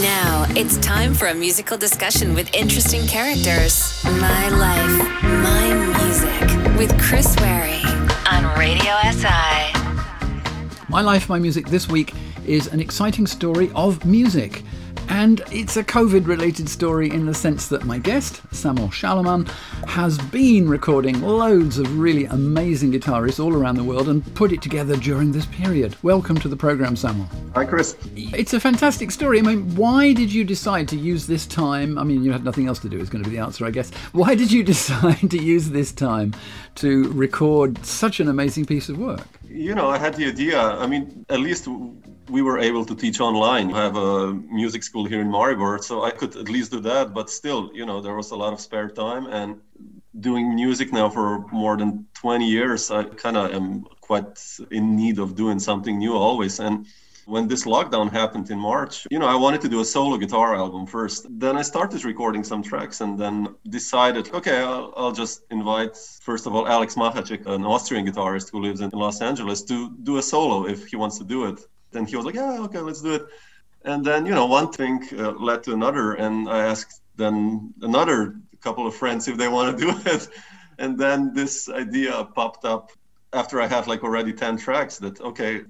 Now it's time for a musical discussion with interesting characters. My life, my music with Chris Wary on Radio SI. My Life, My Music this week is an exciting story of music. And it's a COVID related story in the sense that my guest, Samuel Šalamon, has been recording loads of really amazing guitarists all around the world and put it together during this period. Welcome to the program, Samuel. Hi, Chris. It's a fantastic story. I mean, why did you decide to use this time? I mean, you had nothing else to do, is going to be the answer, I guess. Why did you decide to use this time to record such an amazing piece of work? You know, I had the idea. I mean, at least we were able to teach online. I have a music school here in Maribor, so I could at least do that. But still, you know, there was a lot of spare time. And doing music now for more than 20 years, I kind of am quite in need of doing something new always. And when this lockdown happened in March, you know, I wanted to do a solo guitar album first. Then I started recording some tracks and then decided, okay, I'll, I'll just invite, first of all, Alex Machacek, an Austrian guitarist who lives in Los Angeles, to do a solo if he wants to do it. Then he was like, yeah, okay, let's do it. And then, you know, one thing uh, led to another. And I asked then another couple of friends if they want to do it. And then this idea popped up after I had like already 10 tracks that, okay,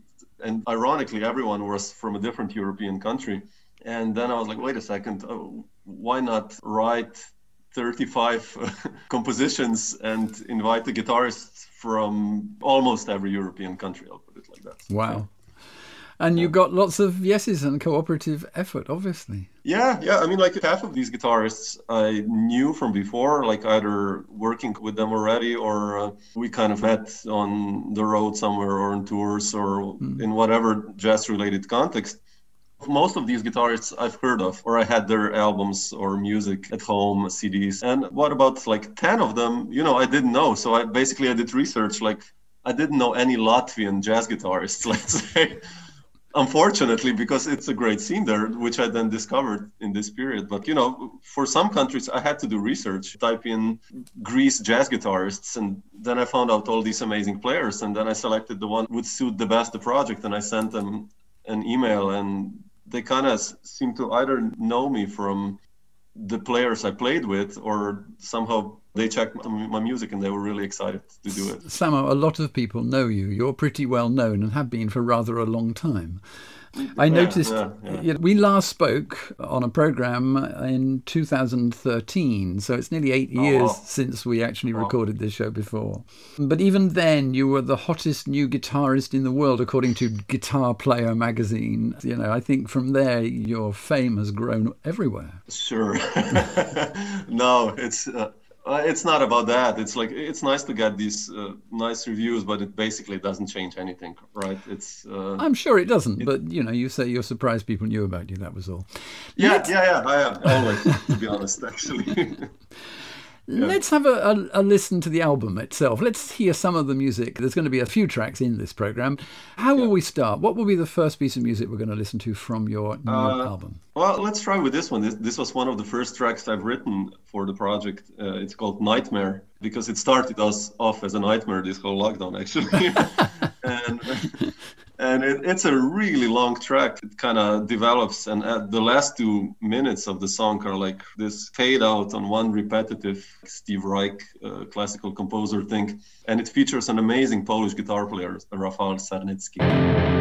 and ironically, everyone was from a different European country. And then I was like, wait a second, oh, why not write 35 compositions and invite the guitarists from almost every European country? I'll put it like that. Wow. And you got lots of yeses and cooperative effort, obviously. Yeah, yeah. I mean, like half of these guitarists I knew from before, like either working with them already or uh, we kind of met on the road somewhere or on tours or mm. in whatever jazz related context. Most of these guitarists I've heard of, or I had their albums or music at home, CDs. And what about like 10 of them, you know, I didn't know. So I basically I did research, like, I didn't know any Latvian jazz guitarists, let's say unfortunately because it's a great scene there which i then discovered in this period. But you know for some countries i had to do research type in greece jazz guitarists and then i found out all these amazing players and then i selected the one would suit the best the project and i sent them an email and they kind of seem to either know me from the players i played with or somehow they checked my music and they were really excited to do it. Samo, a lot of people know you. You're pretty well known and have been for rather a long time. I noticed yeah, yeah. We last spoke on a program in 2013, so it's nearly eight years oh. since we actually oh. recorded this show before. But even then, you were the hottest new guitarist in the world, according to Guitar Player magazine. You know, I think from there your fame has grown everywhere. Sure. no, it's. Uh, uh, it's not about that. It's like it's nice to get these uh, nice reviews, but it basically doesn't change anything, right? It's. Uh, I'm sure it doesn't, it, but you know, you say you're surprised people knew about you. That was all. Yeah, Let's... yeah, yeah. I am always, to be honest, actually. Yeah. Let's have a, a, a, listen to the album itself. Let's hear some of the music. There's going to be a few tracks in this program. How yeah. will we start? What will be the first piece of music we're going to listen to from your new uh, album? Well, let's try with this one. This, this, was one of the first tracks I've written for the project. Uh, it's called Nightmare because it started us off as a nightmare, this whole lockdown, actually. and and it, it's a really long track. It kind of develops, and at the last two minutes of the song are like this fade out on one repetitive Steve Reich uh, classical composer thing, and it features an amazing Polish guitar player, Rafał Sarnecki.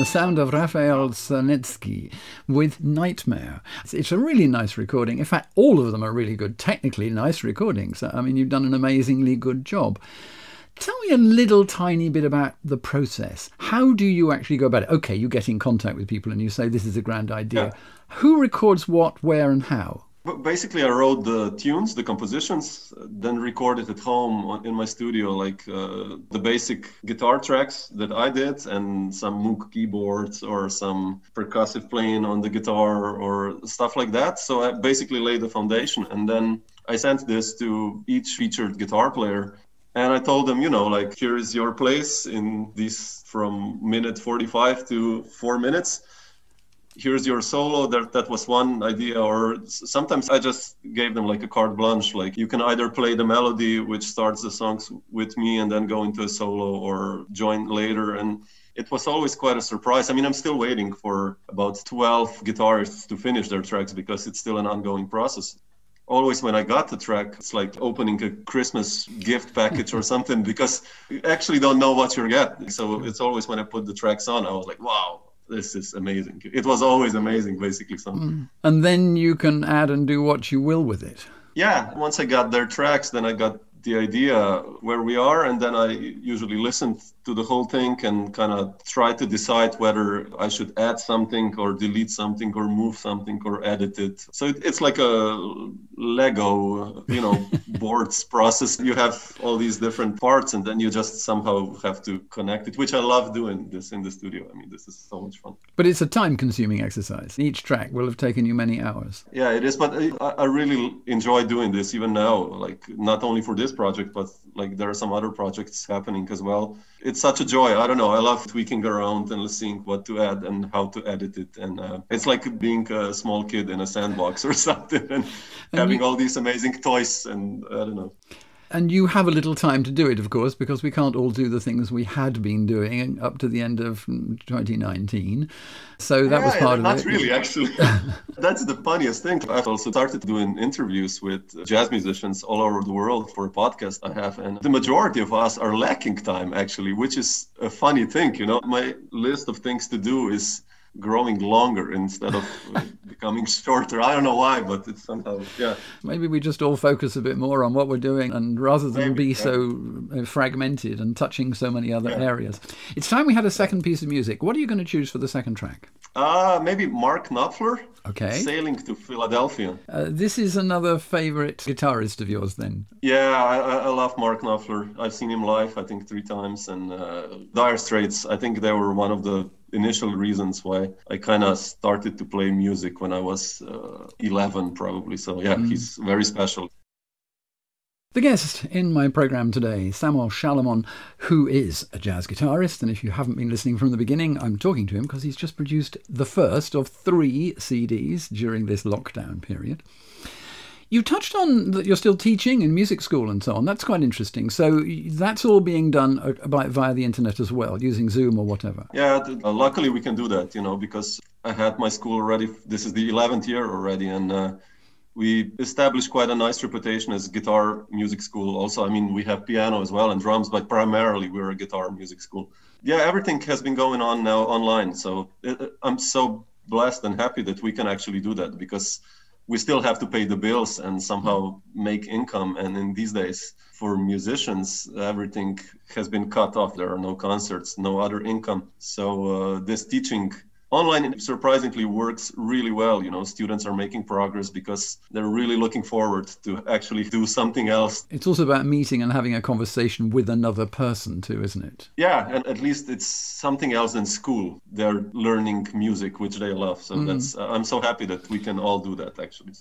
The sound of Raphael Sarnecki with Nightmare. It's a really nice recording. In fact, all of them are really good, technically nice recordings. I mean, you've done an amazingly good job. Tell me a little tiny bit about the process. How do you actually go about it? Okay, you get in contact with people and you say, This is a grand idea. Yeah. Who records what, where, and how? Basically i wrote the tunes the compositions then recorded at home in my studio like uh, the basic guitar tracks that i did and some moog keyboards or some percussive playing on the guitar or stuff like that. So i basically laid the foundation and then i sent this to each featured guitar player. And i told them you know like here is your place in this from minute 45 to 4 minutes here's your solo that that was one idea or sometimes i just gave them like a carte blanche like you can either play the melody which starts the songs with me and then go into a solo or join later and it was always quite a surprise i mean i'm still waiting for about 12 guitarists to finish their tracks because it's still an ongoing process always when I got the track, it's like opening a Christmas gift package or something because you actually don't know what you're getting. So it's always when I put the tracks on, I was like, wow, this is amazing. It was always amazing, basically. So. Mm. And then you can add and do what you will with it. Yeah, once I got their tracks, then I got the idea where we are, and then I usually listen to the whole thing and kind of try to decide whether I should add something or delete something or move something or edit it. So it, it's like a Lego, you know, boards process. You have all these different parts, and then you just somehow have to connect it, which I love doing this in the studio. I mean, this is so much fun. But it's a time-consuming exercise. Each track will have taken you many hours. Yeah, it is. But I, I really enjoy doing this even now. Like not only for this project, but like there are some other projects happening as well it's such a joy. I don't know. I love tweaking around and seeing what to add and how to edit it. And uh, it's like being a small kid in a sandbox or something and, and having you... all these amazing toys. And I don't know. And you have a little time to do it, of course, because we can't all do the things we had been doing up to the end of 2019. So that yeah, was part yeah, of it. Not really, actually. That's the funniest thing. I've also started doing interviews with jazz musicians all over the world for a podcast I have. And the majority of us are lacking time, actually, which is a funny thing. You know, my list of things to do is growing longer instead of becoming shorter. I don't know why, but it's somehow, yeah. Maybe we just all focus a bit more on what we're doing and rather than Maybe, be yeah. so uh, fragmented and touching so many other yeah. areas. It's time we had a second piece of music. What are you going to choose for the second track? Uh, maybe Mark Knopfler. Okay. Sailing to Philadelphia. Uh, this is another favorite guitarist of yours, then. Yeah, I, I love Mark Knopfler. I've seen him live, I think, three times. And uh, Dire Straits, I think they were one of the initial reasons why I kind of started to play music when I was uh, 11, probably. So, yeah, mm. he's very special. The guest in my program today, Samuel Šalamon, who is a jazz guitarist. And if you haven't been listening from the beginning, I'm talking to him because he's just produced the first of three CDs during this lockdown period. You touched on that you're still teaching in music school and so on. That's quite interesting. So that's all being done uh, by, via the internet as well, using Zoom or whatever. Yeah, uh, luckily we can do that, you know, because I had my school already. This is the 11th year already, and uh, we established quite a nice reputation as guitar music school. Also, I mean, we have piano as well and drums, but primarily we're a guitar music school. Yeah, everything has been going on now online. So it, uh, I'm so blessed and happy that we can actually do that because we still have to pay the bills and somehow make income. And in these days, for musicians, everything has been cut off. There are no concerts, no other income. So uh, this teaching online surprisingly works really well you know students are making progress because they're really looking forward to actually do something else it's also about meeting and having a conversation with another person too isn't it yeah and at least it's something else in school they're learning music which they love so mm. that's uh, i'm so happy that we can all do that actually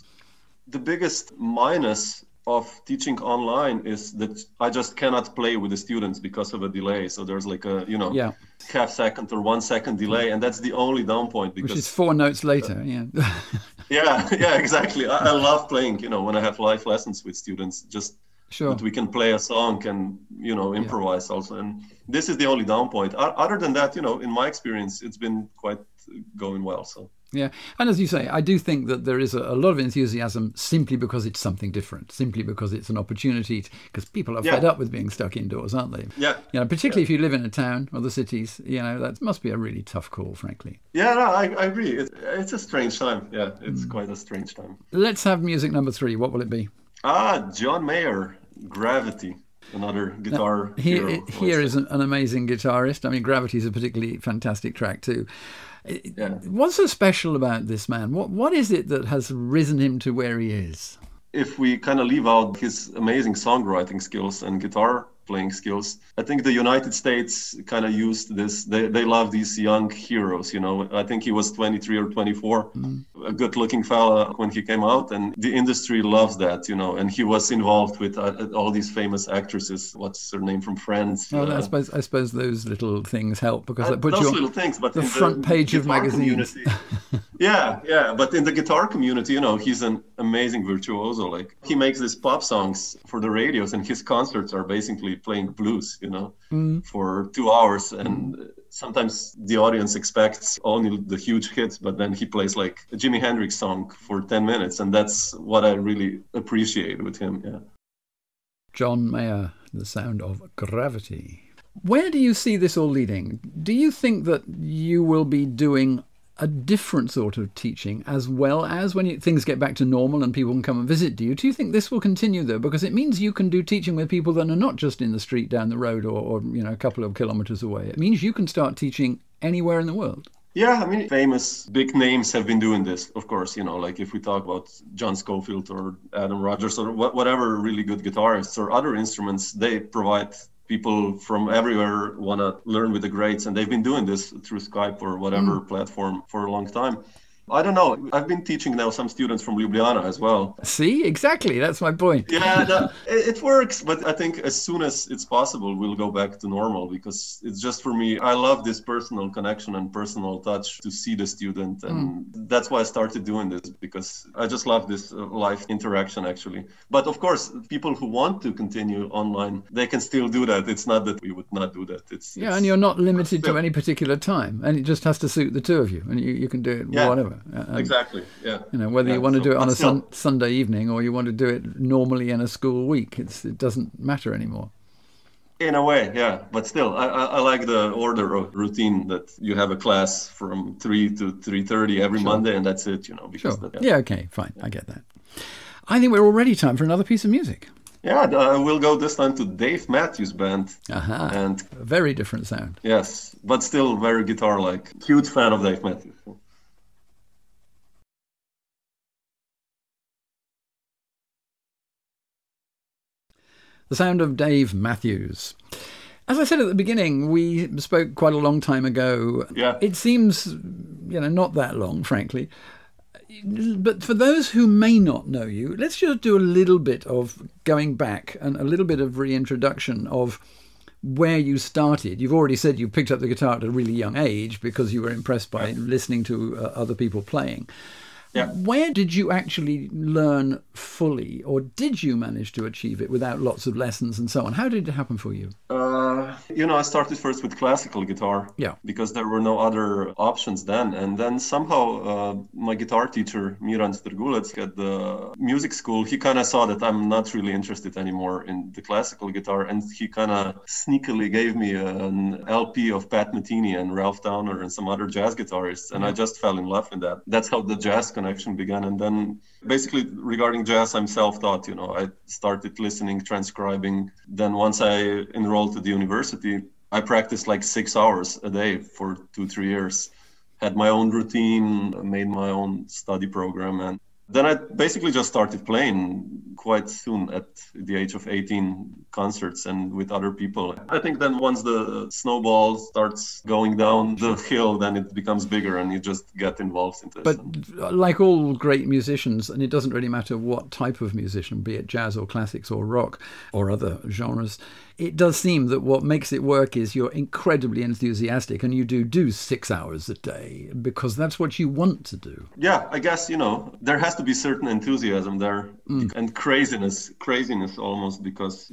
the biggest minus of teaching online is that I just cannot play with the students because of a delay. So there's like a you know yeah. Half second or one second delay, and that's the only down point. Because, Which is four notes later. yeah. yeah, yeah, exactly. I, I, love playing. You know, when I have live lessons with students, just sure. that we can play a song and you know improvise yeah. also. And this is the only down point. Other than that, you know, in my experience, it's been quite going well. So yeah, and as you say, I do think that there is a, a, lot of enthusiasm simply because it's something different, simply because it's an opportunity, because people are yeah. fed up with being stuck indoors, aren't they? Yeah. You know, particularly yeah. if you live in a town or the cities, you know, that must be a really tough call, frankly. Yeah, no, I, I agree. It's, it's a strange time. Yeah, it's mm. quite a strange time. Let's have music number three. What will it be? Ah, John Mayer, Gravity another guitar. Now, here, here is an, an, amazing guitarist. I mean, Gravity is a particularly fantastic track too. Yeah. What's so special about this man? What what is it that has risen him to where he is? If we kind of leave out his amazing songwriting skills and guitar playing skills. I think the United States kind of used this. They, they love these young heroes, you know. I think he was 23 or 24, mm. a good looking fella when he came out. And the industry loves that, you know. And he was involved with uh, all these famous actresses. What's her name from Friends? Well, uh, I, suppose, I suppose those little things help because uh, that puts those you little things, but the front the page of magazines. yeah, yeah. But in the guitar community, you know, he's an amazing virtuoso. Like he makes these pop songs for the radios, and his concerts are basically playing blues, you know, mm. for two hours. And sometimes the audience expects only the huge hits, but then he plays like a Jimi Hendrix song for 10 minutes. And that's what I really appreciate with him. Yeah. John Mayer, the sound of gravity. Where do you see this all leading? Do you think that you will be doing a different sort of teaching as well as when you, things get back to normal and people can come and visit you. Do you think this will continue though? Because it means you can do teaching with people that are not just in the street down the road or, or you know a couple of kilometers away. It means you can start teaching anywhere in the world. Yeah, I mean, famous big names have been doing this, of course. You know, like if we talk about John Scofield or Adam Rogers or whatever really good guitarists or other instruments, they provide people from everywhere want to learn with the greats and they've been doing this through skype or whatever mm. platform for a long time I don't know. I've been teaching now some students from Ljubljana as well. See, exactly. That's my point. yeah, no, it, it, works. But I think as soon as it's possible, we'll go back to normal because it's just for me. I love this personal connection and personal touch to see the student. And mm. that's why I started doing this because I just love this uh, live interaction actually. But of course, people who want to continue online, they can still do that. It's not that we would not do that. It's Yeah, it's, and you're not limited to any particular time. And it just has to suit the two of you. And you, you can do it yeah. whatever. Um, exactly. Yeah. You know, whether yeah, you want to do it on a sun, Sunday evening or you want to do it normally in a school week, it's, it doesn't matter anymore. In a way, yeah. But still, I, I, I like the order of routine that you have a class from three to three thirty every sure. Monday, and that's it. You know, because sure. yeah. yeah. Okay. Fine. I get that. I think we're already time for another piece of music. Yeah, uh, we'll go this time to Dave Matthews Band. Uh-huh. And a very different sound. Yes, but still very guitar-like. Huge fan of Dave Matthews. The sound of Dave Matthews. As I said at the beginning, we spoke quite a long time ago. Yeah. It seems, you know, not that long, frankly. But for those who may not know you, let's just do a little bit of going back and a little bit of reintroduction of where you started. You've already said you picked up the guitar at a really young age because you were impressed by listening to uh, other people playing. Yeah. Where did you actually learn fully, or did you manage to achieve it without lots of lessons and so on? How did it happen for you? Uh, you know, I started first with classical guitar. Yeah. Because there were no other options then, and then somehow uh, my guitar teacher Miran Strgulec at the music school, he kind of saw that I'm not really interested anymore in the classical guitar, and he kind of sneakily gave me an LP of Pat Metheny and Ralph Towner and some other jazz guitarists, and yeah. I just fell in love with that. That's how the jazz connection began. And then basically regarding jazz, I'm self-taught, you know, I started listening, transcribing. Then once I enrolled to the university, I practiced like six hours a day for two, three years. Had my own routine, made my own study program, and then I basically just started playing quite soon at the age of 18 concerts and with other people. I think then once the snowball starts going down the hill, then it becomes bigger and you just get involved into it. But like all great musicians, and it doesn't really matter what type of musician, be it jazz or classics or rock or other genres, it does seem that what makes it work is you're incredibly enthusiastic and you do do six hours a day because that's what you want to do. Yeah, I guess, you know, there has to be certain enthusiasm there mm. and craziness, craziness almost because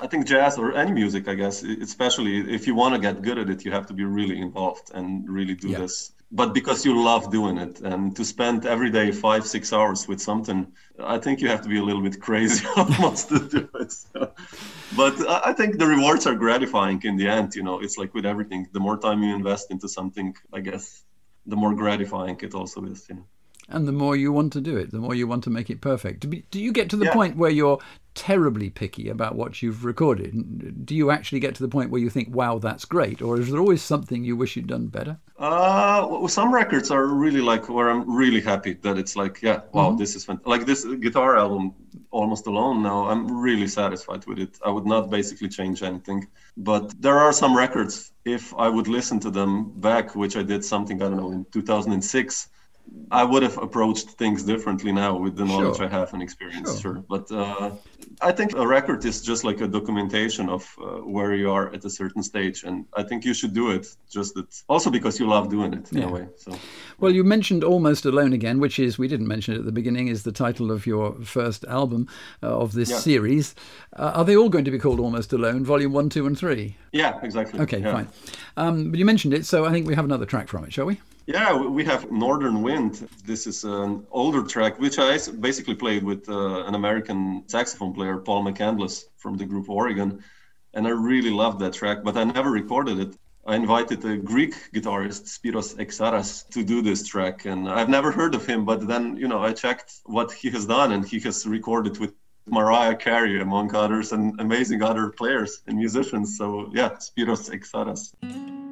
I think jazz or any music, I guess, especially if you want to get good at it, you have to be really involved and really do yeah. this but because you love doing it and to spend every day five six hours with something i think you have to be a little bit crazy almost to do it so, but i think the rewards are gratifying in the end you know it's like with everything. The more time you invest into something i guess the more gratifying it also is you know and the more you want to do it, the more you want to make it perfect. Do you get to the yeah. point where you're terribly picky about what you've recorded? Do you actually get to the point where you think, "Wow, that's great," or is there always something you wish you'd done better? Uh, well, some records are really like where I'm really happy that it's like, yeah, wow, mm-hmm. this is fun. like this guitar album, almost alone. Now I'm really satisfied with it. I would not basically change anything, but there are some records. If I would listen to them back, which I did something I don't know in 2006 I would have approached things differently now with the knowledge sure. I have and experience, sure. sure. But uh, I think a record is just like a documentation of uh, where you are at a certain stage, and I think you should do it. Just that, also because you love doing it in yeah. a way. So, well, you mentioned "Almost Alone" again, which is we didn't mention it at the beginning, is the title of your first album uh, of this yeah. series. Uh, are they all going to be called "Almost Alone," Volume One, Two, and Three? Yeah, exactly. Okay, yeah. fine. Um, but you mentioned it, so I think we have another track from it, shall we? Yeah, we have Northern Wind. This is an older track, which I basically played with uh, an American saxophone player, Paul McCandless from the group Oregon. And I really loved that track, but I never recorded it. I invited a Greek guitarist, Spiros Exaras, to do this track. And I've never heard of him, but then, you know, I checked what he has done, and he has recorded with Mariah Carey, among others, and amazing other players and musicians. So, yeah, Spiros Exaras.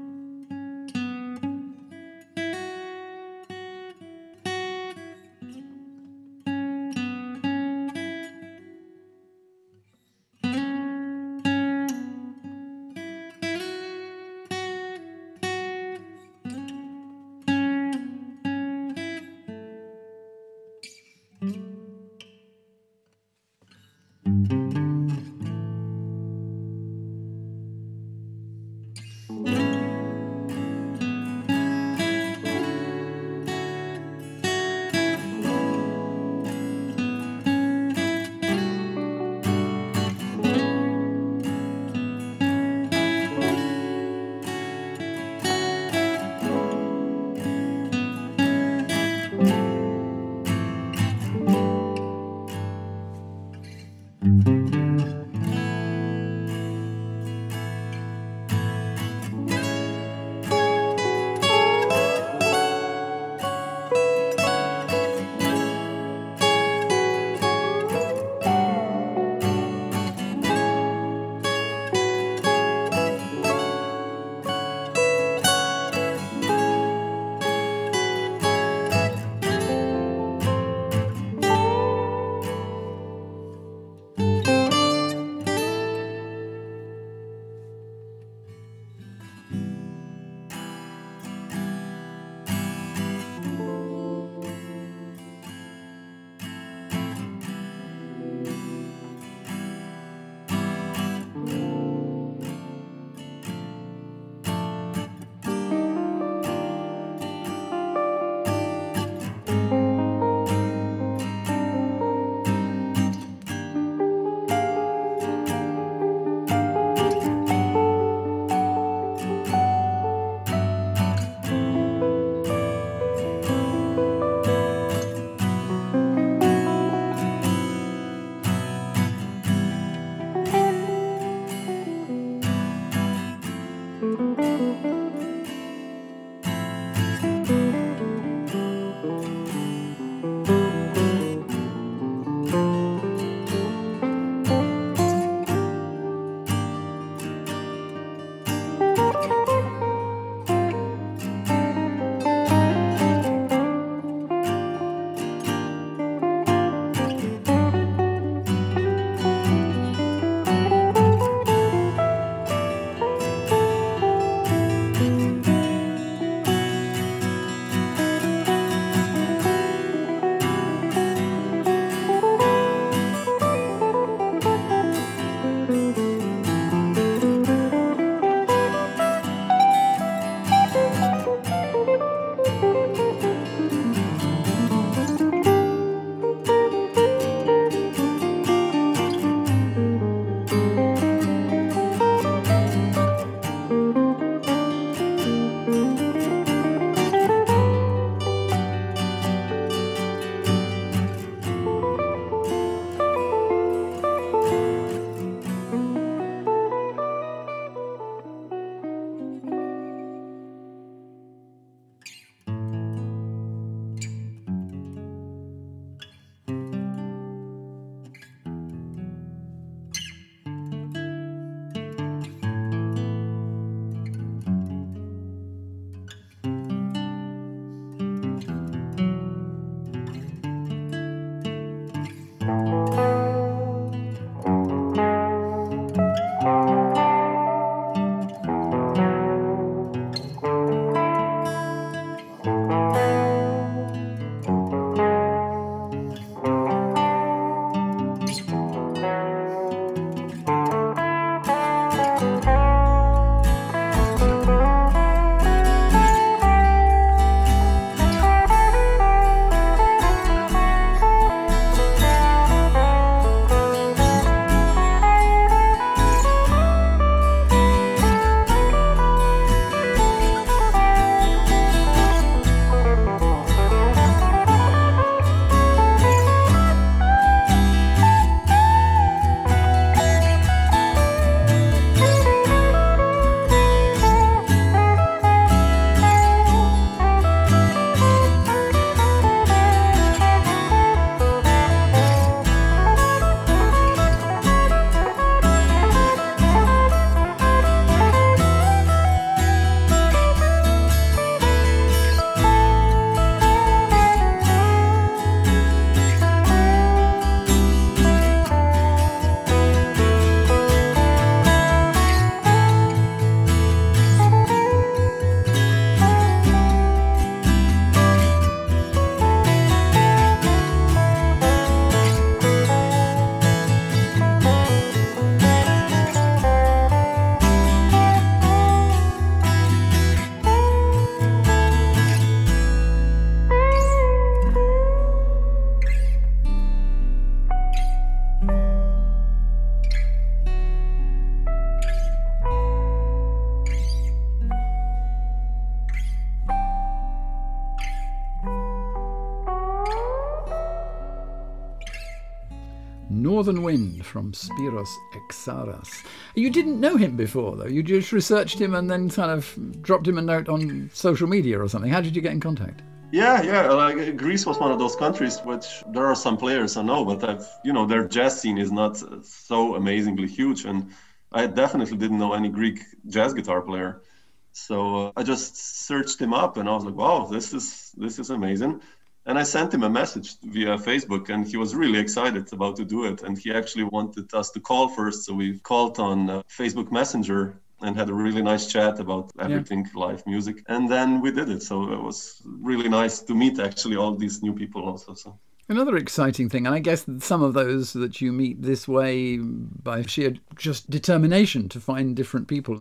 Northern Wind from Spiros Exaras. You didn't know him before, though. You just researched him and then kind of dropped him a note on social media or something. How did you get in contact? Yeah, yeah. Like Greece was one of those countries which there are some players I know, but I've you know their jazz scene is not so amazingly huge, and I definitely didn't know any Greek jazz guitar player. So uh, I just searched him up, and I was like, wow, this is this is amazing. And I sent him a message via Facebook, and he was really excited about to do it. And he actually wanted us to call first, so we called on uh, Facebook Messenger and had a really nice chat about everything yeah. live music and then we did it so it was really nice to meet actually all these new people also so Another exciting thing, and I guess some of those that you meet this way by sheer just determination to find different people,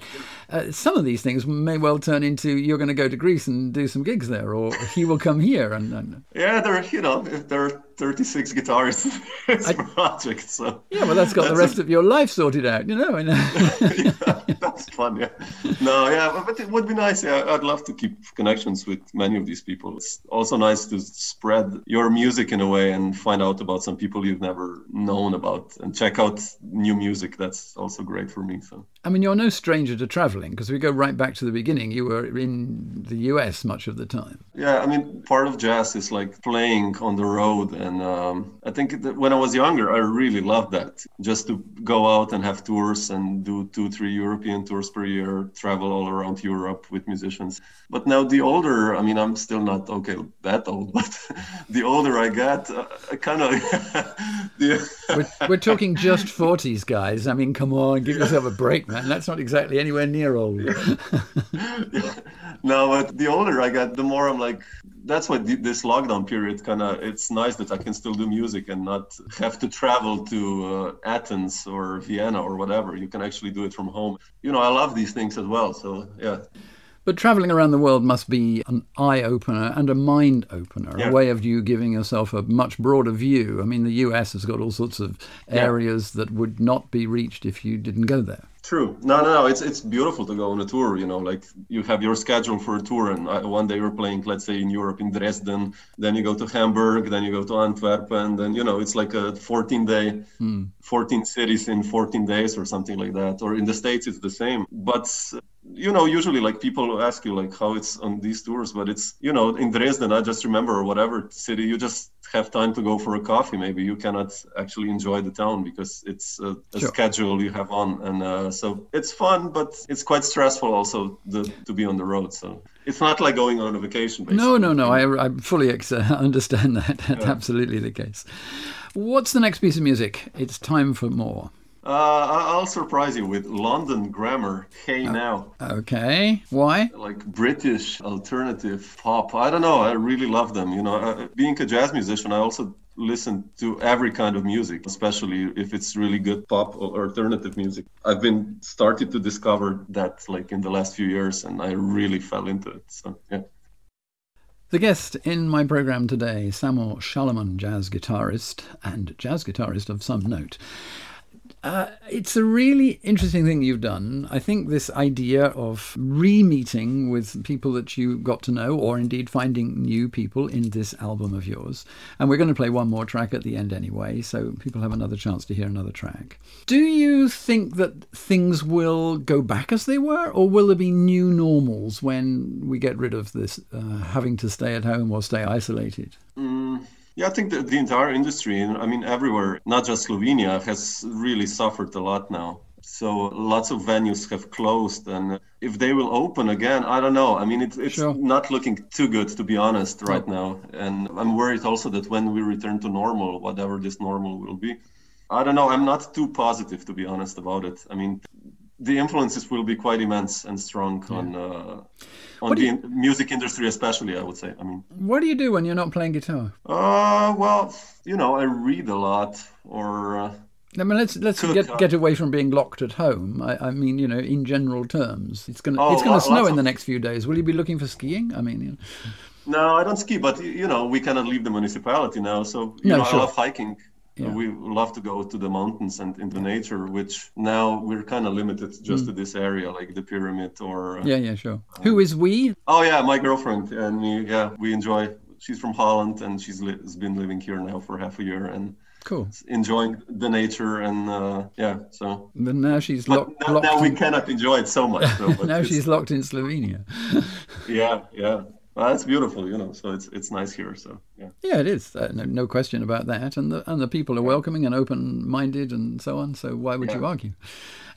uh, some of these things may well turn into you're going to go to Greece and do some gigs there, or he will come here. And, and... yeah, there, you know, there are 36 guitarists in this I... project, so yeah, well, that's got that's the rest a... of your life sorted out, you know. yeah, that's fun, yeah. No, yeah, but it would be nice. Yeah, I'd love to keep connections with many of these people. It's also nice to spread your music in a way and find out about some people you've never known about and check out new music. That's also great for me. So I mean, you're no stranger to traveling because we go right back to the beginning. You were in the US much of the time. Yeah, I mean, part of jazz is like playing on the road, and um, I think when I was younger, I really loved that. Just to go out and have tours and do two, three European tours per year, travel all around Europe with musicians. But now the older, I mean, I'm still not okay that old, but the older I get, uh, kind of. yeah. we're, we're, talking just 40s, guys. I mean, come on, give yourself a break, man. That's not exactly anywhere near old. yeah. No, but the older I get, the more I'm like, that's why this lockdown period kind of it's nice that I can still do music and not have to travel to uh, Athens or Vienna or whatever. You can actually do it from home. You know, I love these things as well. So yeah. But traveling around the world must be an eye opener and a mind opener, yeah. a way of you giving yourself a much broader view. I mean, the US has got all sorts of areas yeah. that would not be reached if you didn't go there. True. No, no, no. It's it's beautiful to go on a tour. You know, like you have your schedule for a tour, and uh, one day you're playing, let's say, in Europe, in Dresden. Then you go to Hamburg. Then you go to Antwerp, and then you know it's like a 14 day, hmm. 14 cities in 14 days or something like that. Or in the states, it's the same. But you know, usually like people ask you like how it's on these tours, but it's you know in Dresden, I just remember or whatever city, you just have time to go for a coffee. Maybe you cannot actually enjoy the town because it's a, a sure. schedule you have on, and uh, so it's fun, but it's quite stressful also the, to be on the road. So it's not like going on a vacation. Basically. No, no, no. I, I fully ex- understand that. That's yeah. absolutely the case. What's the next piece of music? It's time for more. Uh, I'll surprise you with London Grammar. Hey oh, now. Okay. Why? Like British alternative pop. I don't know. I really love them. You know, uh, being a jazz musician, I also listen to every kind of music, especially if it's really good pop or alternative music. I've been started to discover that like in the last few years, and I really fell into it. So yeah. The guest in my program today, Samo Šalamon, jazz guitarist and jazz guitarist of some note. Uh, it's a really interesting thing you've done. I think this idea of re meeting with people that you got to know, or indeed finding new people in this album of yours. And we're going to play one more track at the end anyway, so people have another chance to hear another track. Do you think that things will go back as they were, or will there be new normals when we get rid of this uh, having to stay at home or stay isolated? Mm. Yeah, I think the, the entire industry, I mean, everywhere, not just Slovenia, has really suffered a lot now. So lots of venues have closed, and if they will open again, I don't know. I mean, it, it's sure. not looking too good, to be honest, right now. And I'm worried also that when we return to normal, whatever this normal will be, I don't know. I'm not too positive, to be honest, about it. I mean, the influences will be quite immense and strong yeah. on uh, on the you, music industry, especially. I would say. I mean, what do you do when you're not playing guitar? Uh, well, you know, I read a lot, or. Uh, I mean, let's let's cook, get get away from being locked at home. I, I mean, you know, in general terms, it's gonna oh, it's gonna snow in the next few days. Will you be looking for skiing? I mean. You know. No, I don't ski, but you know, we cannot leave the municipality now. So you no, know, sure. I love hiking yeah. we love to go to the mountains and into nature which now we're kind of limited just mm. to this area like the pyramid or uh, yeah yeah sure uh, who is we oh yeah my girlfriend and me yeah we enjoy she's from holland and she's li- has been living here now for half a year and cool. enjoying the nature and uh, yeah. So. But now she's locked. Now, now we cannot enjoy it so much. Though, now she's locked in Slovenia. yeah, yeah. Well, that's beautiful, you know. So it's it's nice here. So yeah. Yeah, it is. Uh, no, no, question about that. And the and the people are welcoming and open minded and so on. So why would yeah. you argue?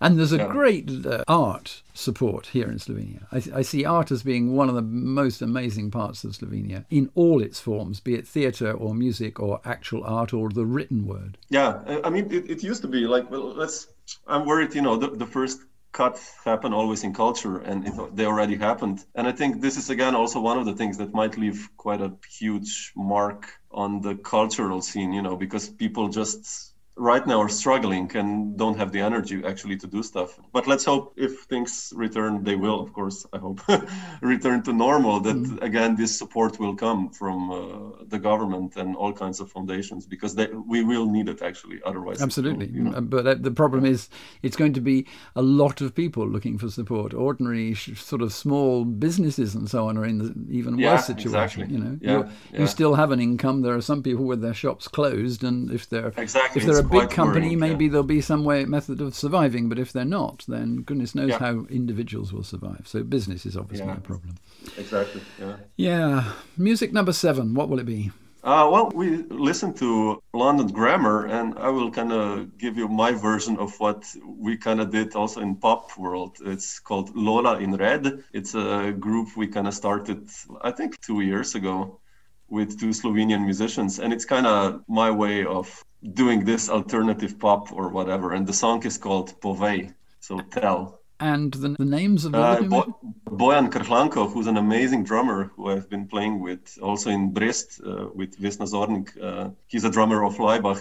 And there's a yeah. great uh, art support here in Slovenia. I, I, see art as being one of the most amazing parts of Slovenia in all its forms, be it theatre or music or actual art or the written word. Yeah, I mean, it, it used to be like, well, let's. I'm worried, you know, the, the first cuts happen always in culture and it, they already happened. And i think this is again also one of the things that might leave quite a huge mark on the cultural scene you know because people just right now are struggling and don't have the energy actually to do stuff. But let's hope if things return, they will, of course, I hope, return to normal, that mm. again, this support will come from uh, the government and all kinds of foundations because they, we will need it actually, otherwise. Absolutely. you know. But uh, the problem is it's going to be a lot of people looking for support. Ordinary, sort of small businesses and so on are in the even yeah, worse situation. Exactly. You know, yeah, yeah. you still have an income. There are some people with their shops closed, and if they're exactly. if they're big company, worrying, maybe yeah. there'll be some way method of surviving. But if they're not, then goodness knows yeah. how individuals will survive. So business is obviously yeah. a problem. Exactly. Yeah. Yeah. Music number seven. What will it be? Uh, well, we listened to London Grammar, and I will kind of give you my version of what we kind of did also in pop world. It's called Lola in Red. It's a group we kind of started, I think, two years ago with two Slovenian musicians, and it's kind of my way of doing this alternative pop or whatever. And the song is called Povej, so tell. And the, the names of the uh, Bo- Bojan Krhlanko, who's an amazing drummer who I've been playing with also in Brest uh, with Vesna Zornik. Uh, he's a drummer of Laibach,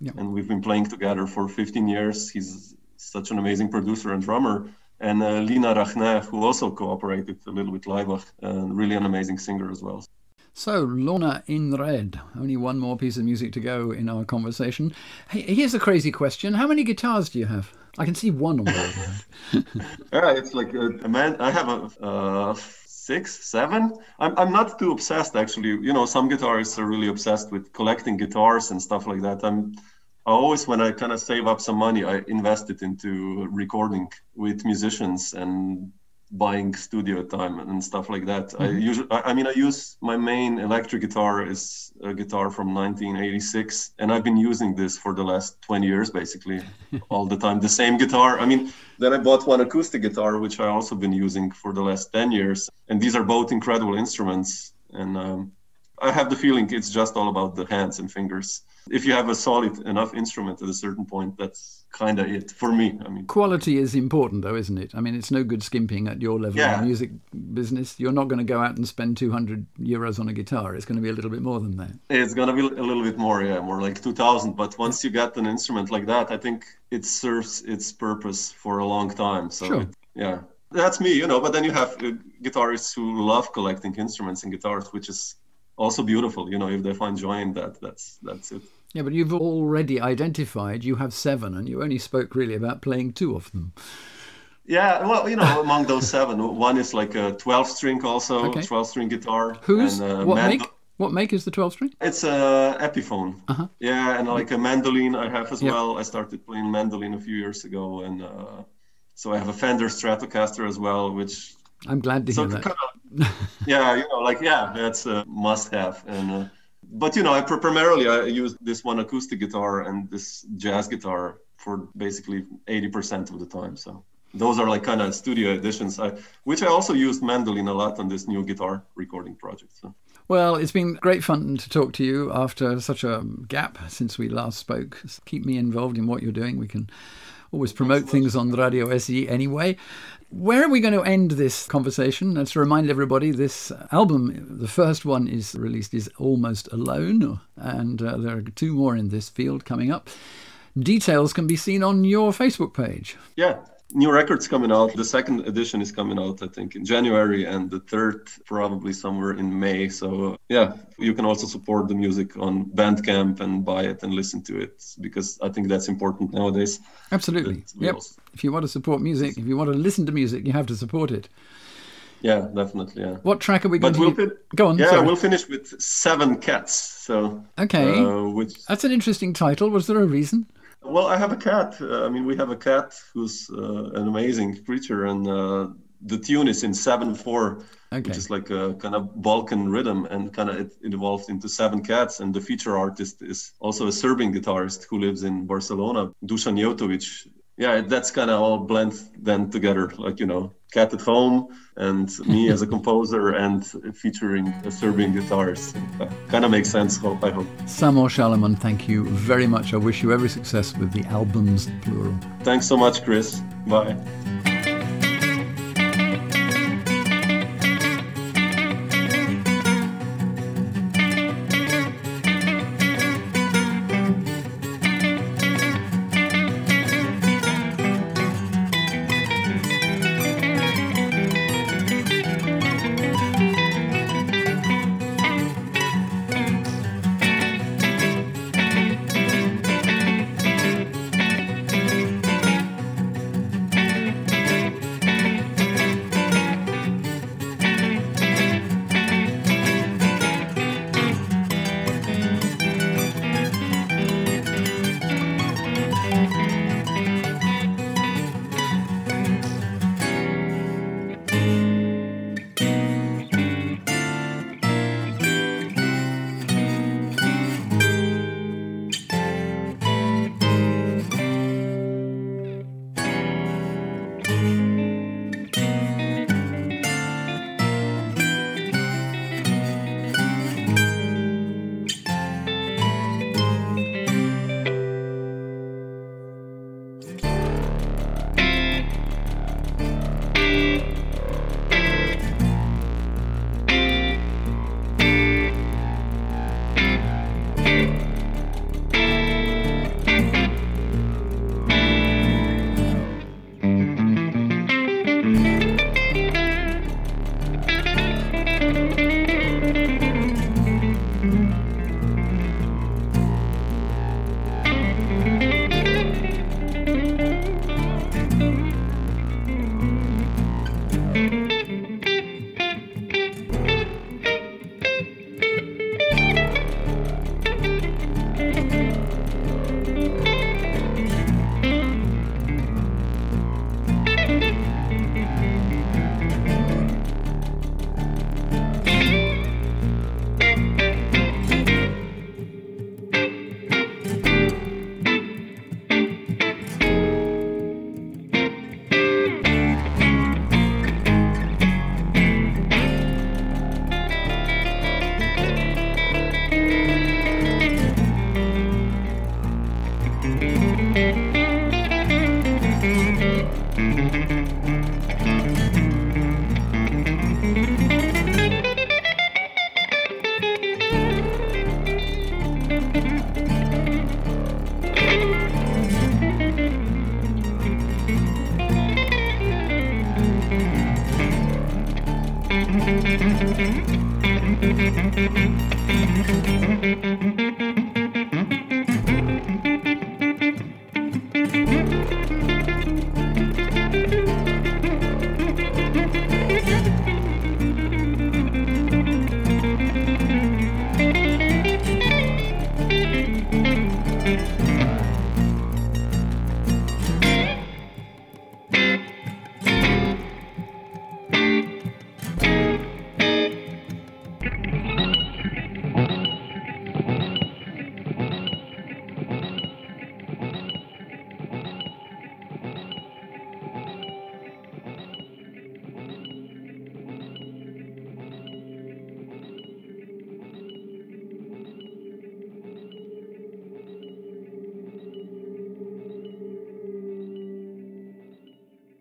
yeah. and we've been playing together for 15 years. He's such an amazing producer and drummer. And uh, Lina Rachne, who also cooperated a little with Laibach, and really an amazing singer as well. So, Lorna in Red. Only one more piece of music to go in our conversation. Hey, here's a crazy question. How many guitars do you have? I can see one on the yeah, it's like a, a, man. I have a uh, six, seven. I'm, I'm not too obsessed actually. You know, some guitarists are really obsessed with collecting guitars and stuff like that. I'm I always, when I kind of save up some money, I invest it into recording with musicians and buying studio time and stuff like that. Mm-hmm. I usually, I mean, I use my main electric guitar is a guitar from 1986, and I've been using this for the last 20 years, basically, all the time. The same guitar. I mean, then I bought one acoustic guitar, which I also been using for the last 10 years, and these are both incredible instruments. And um, I have the feeling it's just all about the hands and fingers. If you have a solid enough instrument at a certain point, that's kind of it for me. I mean, quality is important, though, isn't it? I mean, it's no good skimping at your level yeah. of music business. You're not going to go out and spend 200 euros on a guitar. It's going to be a little bit more than that. It's going to be a little bit more, yeah, more like 2,000. But once you get an instrument like that, I think it serves its purpose for a long time. So, sure. it, yeah. That's me, you know. But then you have uh, guitarists who love collecting instruments and guitars, which is also beautiful. You know, if they find joy in that, that's that's it. Yeah, but you've already identified you have seven, and you only spoke really about playing two of them. Yeah, well, you know, among those seven, one is like a 12 string, also okay. 12 string guitar. Who's and, uh, what make? What make is the 12 string? It's a Epiphone. Uh-huh. Yeah, and like a mandolin I have as yep. well. I started playing mandolin a few years ago, and uh, so I have a Fender Stratocaster as well, which I'm glad to so hear that. Kind of, yeah, you know, like yeah, that's a must-have, and. Uh, but you know, I primarily I use this one acoustic guitar and this jazz guitar for basically 80% of the time. So those are like kind of studio editions, I, which I also used mandolin a lot on this new guitar recording project. So. Well, it's been great fun to talk to you after such a gap since we last spoke. Keep me involved in what you're doing. We can always promote things on Radio SE anyway. Where are we going to end this conversation? Let's remind everybody this album, the first one is released, is Almost Alone, and uh, there are two more in this field coming up. Details can be seen on your Facebook page. Yeah, new records coming out. The second edition is coming out, I think, in January, and the third probably somewhere in May. So yeah, you can also support the music on Bandcamp and buy it and listen to it because I think that's important nowadays. Absolutely. Yep. If you want to support music, if you want to listen to music, you have to support it. Yeah, definitely. Yeah. What track are we going but to we'll go on? Yeah, sorry. we'll finish with Seven Cats. So okay, uh, which that's an interesting title. Was there a reason? Well, I have a cat. Uh, I mean, we have a cat who's uh, an amazing creature, and uh, the tune is in seven four, Okay. which is like a kind of Balkan rhythm, and kind of it, it evolved into seven cats. And the feature artist is also a Serbian guitarist who lives in Barcelona, Dusan Jevtovic. Yeah, that's kind of all blend then together, like you know, cat at home and me as a composer and featuring a Serbian guitarist. kind of makes sense. Hope I hope. Samo Šalamon, thank you very much. I wish you every success with the albums plural. Thanks so much, Chris. Bye.